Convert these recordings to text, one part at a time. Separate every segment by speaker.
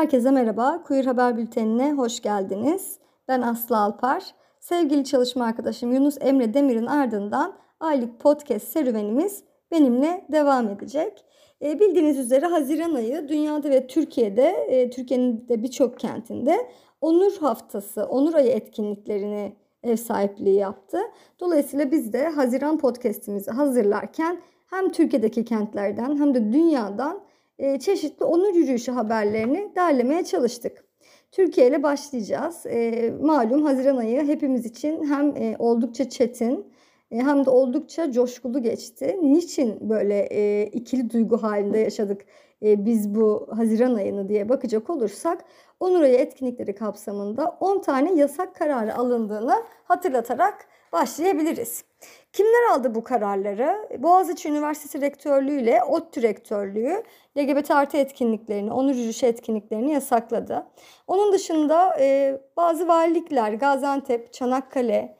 Speaker 1: Herkese merhaba. Queer Haber Bülteni'ne hoş geldiniz. Ben Aslı Alpar. Sevgili çalışma arkadaşım Yunus Emre Demir'in ardından aylık podcast serüvenimiz benimle devam edecek. E, bildiğiniz üzere Haziran ayı dünyada ve Türkiye'de, e, Türkiye'nin de birçok kentinde Onur Haftası, Onur Ayı etkinliklerini ev sahipliği yaptı. Dolayısıyla biz de Haziran podcast'imizi hazırlarken hem Türkiye'deki kentlerden hem de dünyadan e, çeşitli onur yürüyüşü haberlerini derlemeye çalıştık. Türkiye ile başlayacağız. E, malum Haziran ayı hepimiz için hem e, oldukça çetin hem de oldukça coşkulu geçti. Niçin böyle ikili duygu halinde yaşadık biz bu Haziran ayını diye bakacak olursak Onur Ayı etkinlikleri kapsamında 10 tane yasak kararı alındığını hatırlatarak başlayabiliriz. Kimler aldı bu kararları? Boğaziçi Üniversitesi Rektörlüğü ile ODTÜ Rektörlüğü LGBT artı etkinliklerini, onur yürüyüşü etkinliklerini yasakladı. Onun dışında e, bazı valilikler, Gaziantep, Çanakkale,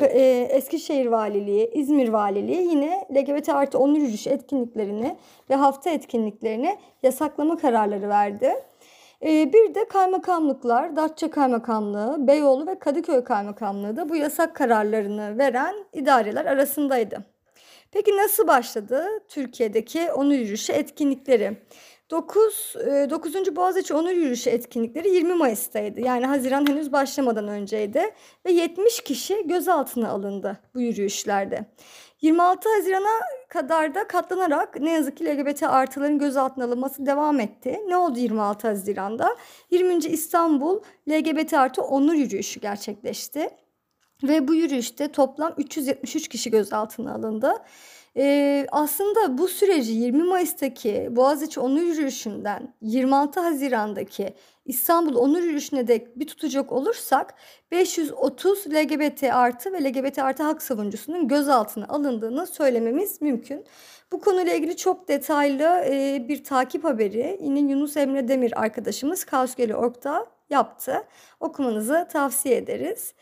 Speaker 1: e, Eskişehir Valiliği, İzmir Valiliği yine LGBT artı onur yürüyüşü etkinliklerini ve hafta etkinliklerini yasaklama kararları verdi. Ee, bir de kaymakamlıklar, Datça Kaymakamlığı, Beyoğlu ve Kadıköy Kaymakamlığı da bu yasak kararlarını veren idareler arasındaydı. Peki nasıl başladı Türkiye'deki onur yürüyüşü etkinlikleri? 9, 9. E, Boğaziçi Onur Yürüyüşü etkinlikleri 20 Mayıs'taydı. Yani Haziran henüz başlamadan önceydi. Ve 70 kişi gözaltına alındı bu yürüyüşlerde. 26 Haziran'a kadar da katlanarak ne yazık ki LGBT artıların gözaltına alınması devam etti. Ne oldu 26 Haziran'da? 20. İstanbul LGBT artı onur yürüyüşü gerçekleşti. Ve bu yürüyüşte toplam 373 kişi gözaltına alındı. Ee, aslında bu süreci 20 Mayıs'taki Boğaziçi Onur Yürüyüşü'nden 26 Haziran'daki İstanbul Onur Yürüyüşü'ne dek bir tutacak olursak 530 LGBT artı ve LGBT artı hak savunucusunun gözaltına alındığını söylememiz mümkün. Bu konuyla ilgili çok detaylı e, bir takip haberi yine Yunus Emre Demir arkadaşımız Kaosgeli.org'da yaptı. Okumanızı tavsiye ederiz.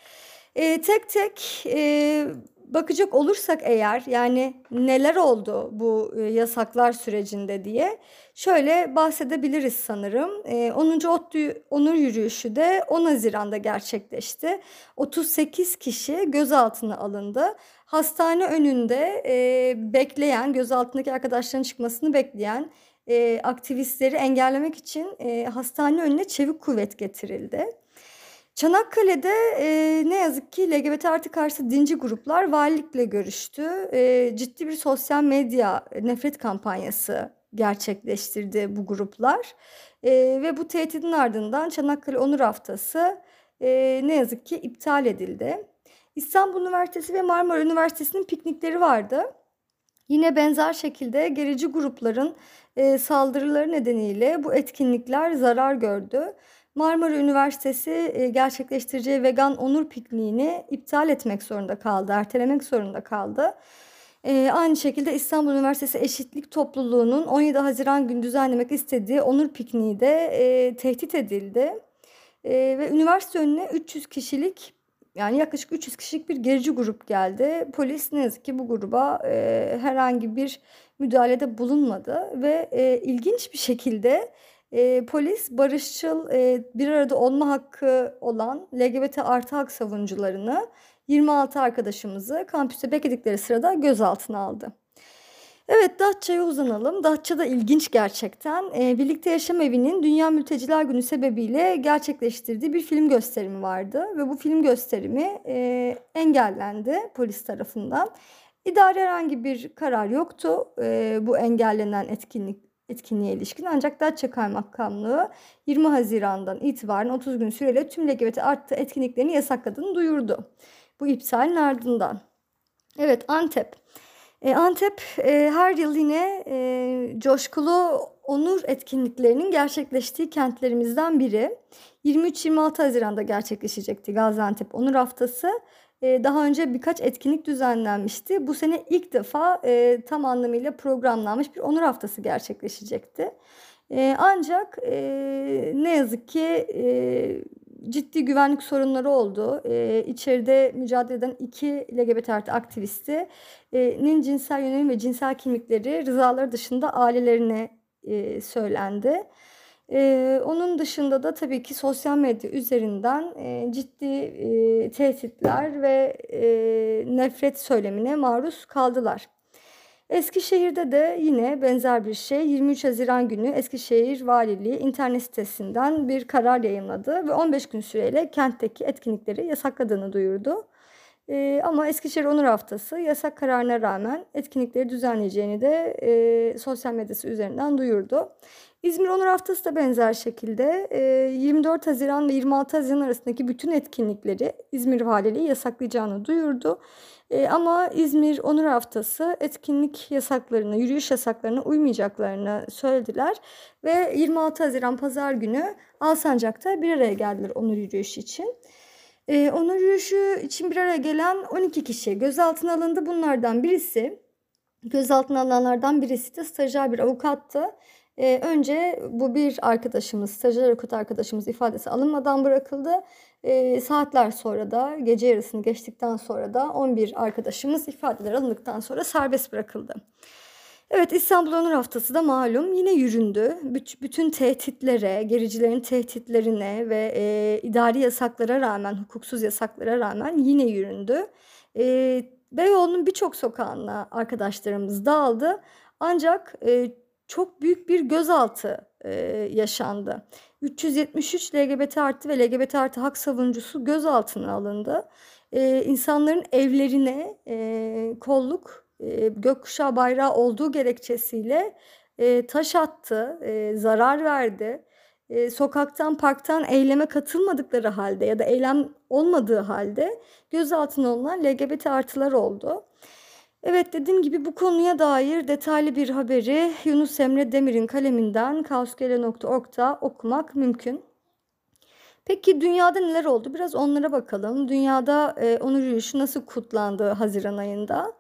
Speaker 1: E, tek tek e, bakacak olursak eğer yani neler oldu bu e, yasaklar sürecinde diye şöyle bahsedebiliriz sanırım. E, 10. ODTÜ Onur Yürüyüşü de 10 Haziran'da gerçekleşti. 38 kişi gözaltına alındı. Hastane önünde e, bekleyen, gözaltındaki arkadaşların çıkmasını bekleyen e, aktivistleri engellemek için e, hastane önüne çevik kuvvet getirildi. Çanakkale'de e, ne yazık ki LGBT artı karşı dinci gruplar valilikle görüştü. E, ciddi bir sosyal medya nefret kampanyası gerçekleştirdi bu gruplar. E, ve bu tehditin ardından Çanakkale Onur Haftası e, ne yazık ki iptal edildi. İstanbul Üniversitesi ve Marmara Üniversitesi'nin piknikleri vardı. Yine benzer şekilde gerici grupların e, saldırıları nedeniyle bu etkinlikler zarar gördü. Marmara Üniversitesi e, gerçekleştireceği vegan onur pikniğini iptal etmek zorunda kaldı, ertelemek zorunda kaldı. Ee, aynı şekilde İstanbul Üniversitesi Eşitlik Topluluğu'nun 17 Haziran günü düzenlemek istediği onur pikniği de e, tehdit edildi. E, ve üniversite önüne 300 kişilik yani yaklaşık 300 kişilik bir gerici grup geldi. Polis ne yazık ki bu gruba e, herhangi bir müdahalede bulunmadı ve e, ilginç bir şekilde e, polis barışçıl e, bir arada olma hakkı olan LGBT artı hak savunucularını 26 arkadaşımızı kampüste bekledikleri sırada gözaltına aldı. Evet Datça'ya uzanalım. Datça da ilginç gerçekten. E, Birlikte Yaşam Evi'nin Dünya Mülteciler Günü sebebiyle gerçekleştirdiği bir film gösterimi vardı. Ve bu film gösterimi e, engellendi polis tarafından. İdari herhangi bir karar yoktu e, bu engellenen etkinlik etkinliğe ilişkin ancak Datça Kaymakamlığı 20 Haziran'dan itibaren 30 gün süreyle tüm LGBT artı etkinliklerini yasakladığını duyurdu. Bu iptalin ardından. Evet Antep. E, Antep e, her yıl yine e, coşkulu onur etkinliklerinin gerçekleştiği kentlerimizden biri. 23-26 Haziran'da gerçekleşecekti Gaziantep Onur Haftası daha önce birkaç etkinlik düzenlenmişti. Bu sene ilk defa e, tam anlamıyla programlanmış bir onur haftası gerçekleşecekti. E, ancak e, ne yazık ki e, ciddi güvenlik sorunları oldu. E, içeride mücadele eden iki LGBT artı aktivistinin cinsel yönelim ve cinsel kimlikleri rızaları dışında ailelerine e, söylendi. Ee, onun dışında da tabii ki sosyal medya üzerinden e, ciddi e, tehditler ve e, nefret söylemine maruz kaldılar. Eskişehir'de de yine benzer bir şey 23 Haziran günü Eskişehir Valiliği internet sitesinden bir karar yayınladı ve 15 gün süreyle kentteki etkinlikleri yasakladığını duyurdu. Ee, ama Eskişehir Onur Haftası yasak kararına rağmen etkinlikleri düzenleyeceğini de e, sosyal medyası üzerinden duyurdu. İzmir Onur Haftası da benzer şekilde e, 24 Haziran ve 26 Haziran arasındaki bütün etkinlikleri İzmir Valiliği yasaklayacağını duyurdu. E, ama İzmir Onur Haftası etkinlik yasaklarına, yürüyüş yasaklarına uymayacaklarını söylediler. Ve 26 Haziran Pazar günü Alsancak'ta bir araya geldiler onur yürüyüşü için. E, onur yürüyüşü için bir araya gelen 12 kişi gözaltına alındı. Bunlardan birisi, gözaltına alınanlardan birisi de stajyer bir avukattı. E, önce bu bir arkadaşımız, stajyer avukat arkadaşımız ifadesi alınmadan bırakıldı. E, saatler sonra da gece yarısını geçtikten sonra da 11 arkadaşımız ifadeler alındıktan sonra serbest bırakıldı. Evet İstanbul Onur Haftası da malum yine yüründü. Bütün tehditlere, gericilerin tehditlerine ve e, idari yasaklara rağmen, hukuksuz yasaklara rağmen yine yüründü. E, Beyoğlu'nun birçok sokağına arkadaşlarımız dağıldı. Ancak e, çok büyük bir gözaltı e, yaşandı. 373 LGBT artı ve LGBT artı hak savunucusu gözaltına alındı. E, insanların evlerine e, kolluk e, gökkuşağı bayrağı olduğu gerekçesiyle e, taş attı, e, zarar verdi. E, sokaktan, parktan eyleme katılmadıkları halde ya da eylem olmadığı halde gözaltına alınan LGBT artılar oldu. Evet dediğim gibi bu konuya dair detaylı bir haberi Yunus Emre Demir'in kaleminden kaoskele.org'da okumak mümkün. Peki dünyada neler oldu? Biraz onlara bakalım. Dünyada e, onur yürüyüşü nasıl kutlandı Haziran ayında?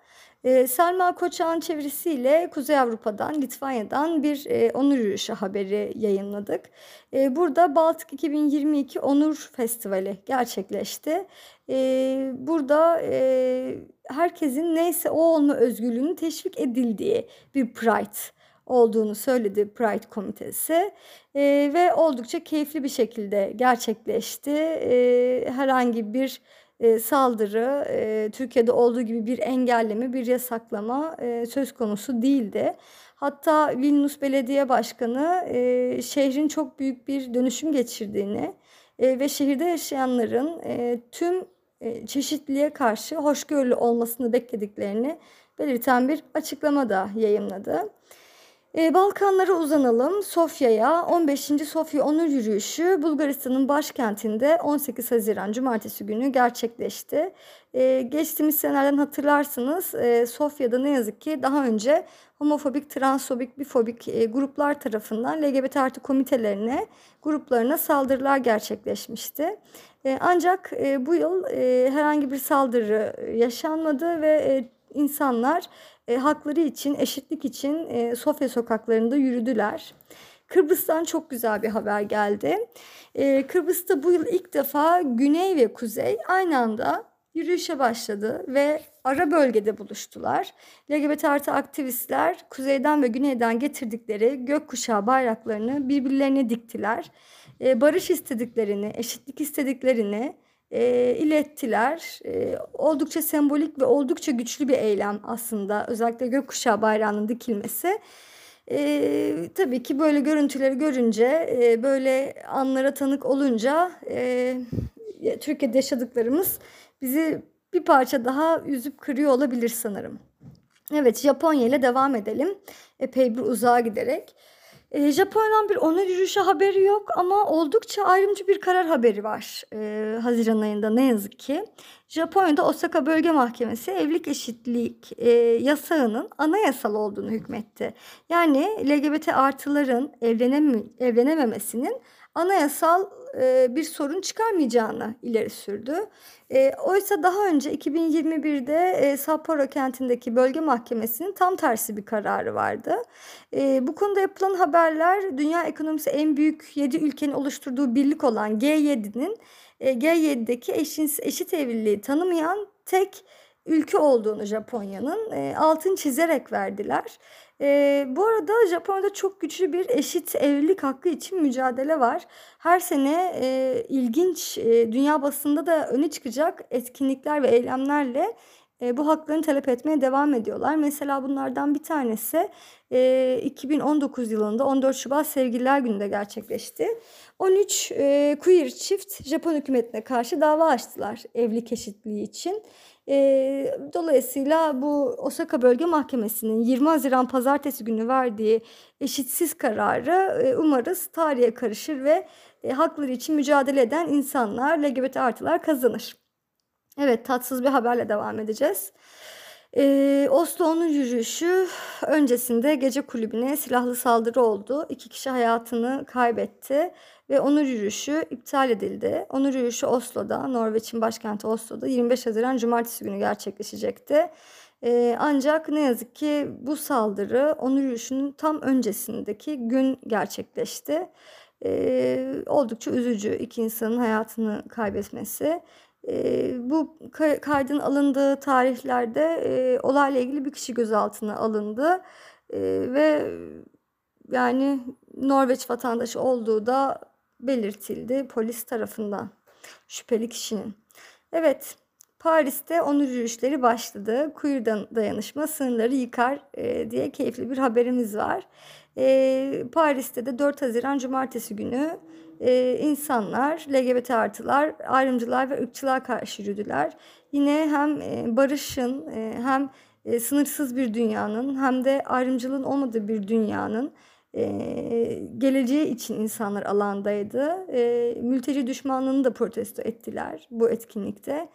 Speaker 1: E, Selma Koçak'ın çevirisiyle Kuzey Avrupa'dan, Litvanya'dan bir e, onur yürüyüşü haberi yayınladık. E, burada Baltık 2022 Onur Festivali gerçekleşti. E, burada e, herkesin neyse o olma özgürlüğünün teşvik edildiği bir Pride olduğunu söyledi Pride Komitesi e, ve oldukça keyifli bir şekilde gerçekleşti. E, herhangi bir e, saldırı e, Türkiye'de olduğu gibi bir engelleme, bir yasaklama e, söz konusu değildi. Hatta Vilnius Belediye Başkanı e, şehrin çok büyük bir dönüşüm geçirdiğini e, ve şehirde yaşayanların e, tüm e, çeşitliliğe karşı hoşgörülü olmasını beklediklerini belirten bir açıklama da yayınladı. E, Balkanlara uzanalım. Sofya'ya 15. Sofya Onur Yürüyüşü Bulgaristan'ın başkentinde 18 Haziran Cumartesi günü gerçekleşti. E, geçtiğimiz senelerden hatırlarsınız e, Sofya'da ne yazık ki daha önce homofobik, transfobik, bifobik e, gruplar tarafından LGBT artı komitelerine, gruplarına saldırılar gerçekleşmişti. E, ancak e, bu yıl e, herhangi bir saldırı yaşanmadı ve e, insanlar e, hakları için, eşitlik için e, Sofya sokaklarında yürüdüler. Kıbrıs'tan çok güzel bir haber geldi. E, Kıbrıs'ta bu yıl ilk defa güney ve kuzey aynı anda yürüyüşe başladı ve ara bölgede buluştular. LGBT artı aktivistler kuzeyden ve güneyden getirdikleri gökkuşağı bayraklarını birbirlerine diktiler. E, barış istediklerini, eşitlik istediklerini e, ilettiler. E, oldukça sembolik ve oldukça güçlü bir eylem aslında. Özellikle gökkuşağı bayrağının dikilmesi. E, tabii ki böyle görüntüleri görünce, e, böyle anlara tanık olunca e, Türkiye'de yaşadıklarımız bizi bir parça daha üzüp kırıyor olabilir sanırım. Evet Japonya ile devam edelim. Epey bir uzağa giderek. E, Japonya'dan bir onur yürüyüşü haberi yok ama oldukça ayrımcı bir karar haberi var e, Haziran ayında ne yazık ki. Japonya'da Osaka Bölge Mahkemesi evlilik eşitlik e, yasağının anayasal olduğunu hükmetti. Yani LGBT artıların evlenem evlenememesinin anayasal e, bir sorun çıkarmayacağını ileri sürdü. E, oysa daha önce 2021'de e, Sapporo kentindeki bölge mahkemesinin tam tersi bir kararı vardı. E, bu konuda yapılan haberler dünya ekonomisi en büyük 7 ülkenin oluşturduğu birlik olan G7'nin e, G7'deki eşit evliliği tanımayan tek ülke olduğunu Japonya'nın e, altın çizerek verdiler. E, bu arada Japonya'da çok güçlü bir eşit evlilik hakkı için mücadele var. Her sene e, ilginç e, dünya basında da öne çıkacak etkinlikler ve eylemlerle e, bu haklarını talep etmeye devam ediyorlar. Mesela bunlardan bir tanesi e, 2019 yılında 14 Şubat Sevgililer Günü'nde gerçekleşti. 13 e, queer çift Japon hükümetine karşı dava açtılar evlilik eşitliği için. E, dolayısıyla bu Osaka Bölge Mahkemesi'nin 20 Haziran Pazartesi günü verdiği eşitsiz kararı e, umarız tarihe karışır ve e, hakları için mücadele eden insanlar, LGBT artılar kazanır. Evet tatsız bir haberle devam edeceğiz. Ee, Oslo'nun yürüyüşü öncesinde gece kulübüne silahlı saldırı oldu. İki kişi hayatını kaybetti ve onur yürüyüşü iptal edildi. Onur yürüyüşü Oslo'da, Norveç'in başkenti Oslo'da 25 Haziran Cumartesi günü gerçekleşecekti. Ee, ancak ne yazık ki bu saldırı onur yürüyüşünün tam öncesindeki gün gerçekleşti. Ee, oldukça üzücü iki insanın hayatını kaybetmesi. Bu kaydın alındığı tarihlerde e, olayla ilgili bir kişi gözaltına alındı e, ve yani Norveç vatandaşı olduğu da belirtildi polis tarafından şüpheli kişinin. Evet Paris'te onur yürüyüşleri başladı. Queer dayanışma sınırları yıkar e, diye keyifli bir haberimiz var. E, Paris'te de 4 Haziran Cumartesi günü e, insanlar, LGBT artılar, ayrımcılar ve ırkçılığa karşı yürüdüler. Yine hem e, barışın e, hem e, sınırsız bir dünyanın hem de ayrımcılığın olmadığı bir dünyanın e, geleceği için insanlar alandaydı. E, mülteci düşmanlığını da protesto ettiler bu etkinlikte.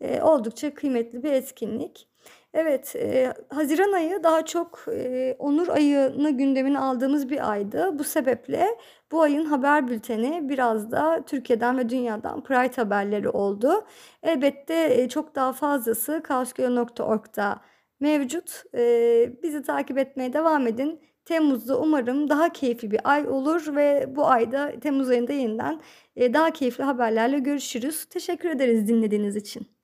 Speaker 1: E, oldukça kıymetli bir etkinlik. Evet, e, Haziran ayı daha çok e, Onur ayını gündemine aldığımız bir aydı. Bu sebeple bu ayın haber bülteni biraz da Türkiye'den ve dünyadan Pride haberleri oldu. Elbette e, çok daha fazlası kaosgöl.org'da mevcut. E, bizi takip etmeye devam edin. Temmuz'da umarım daha keyifli bir ay olur ve bu ayda Temmuz ayında yeniden e, daha keyifli haberlerle görüşürüz. Teşekkür ederiz dinlediğiniz için.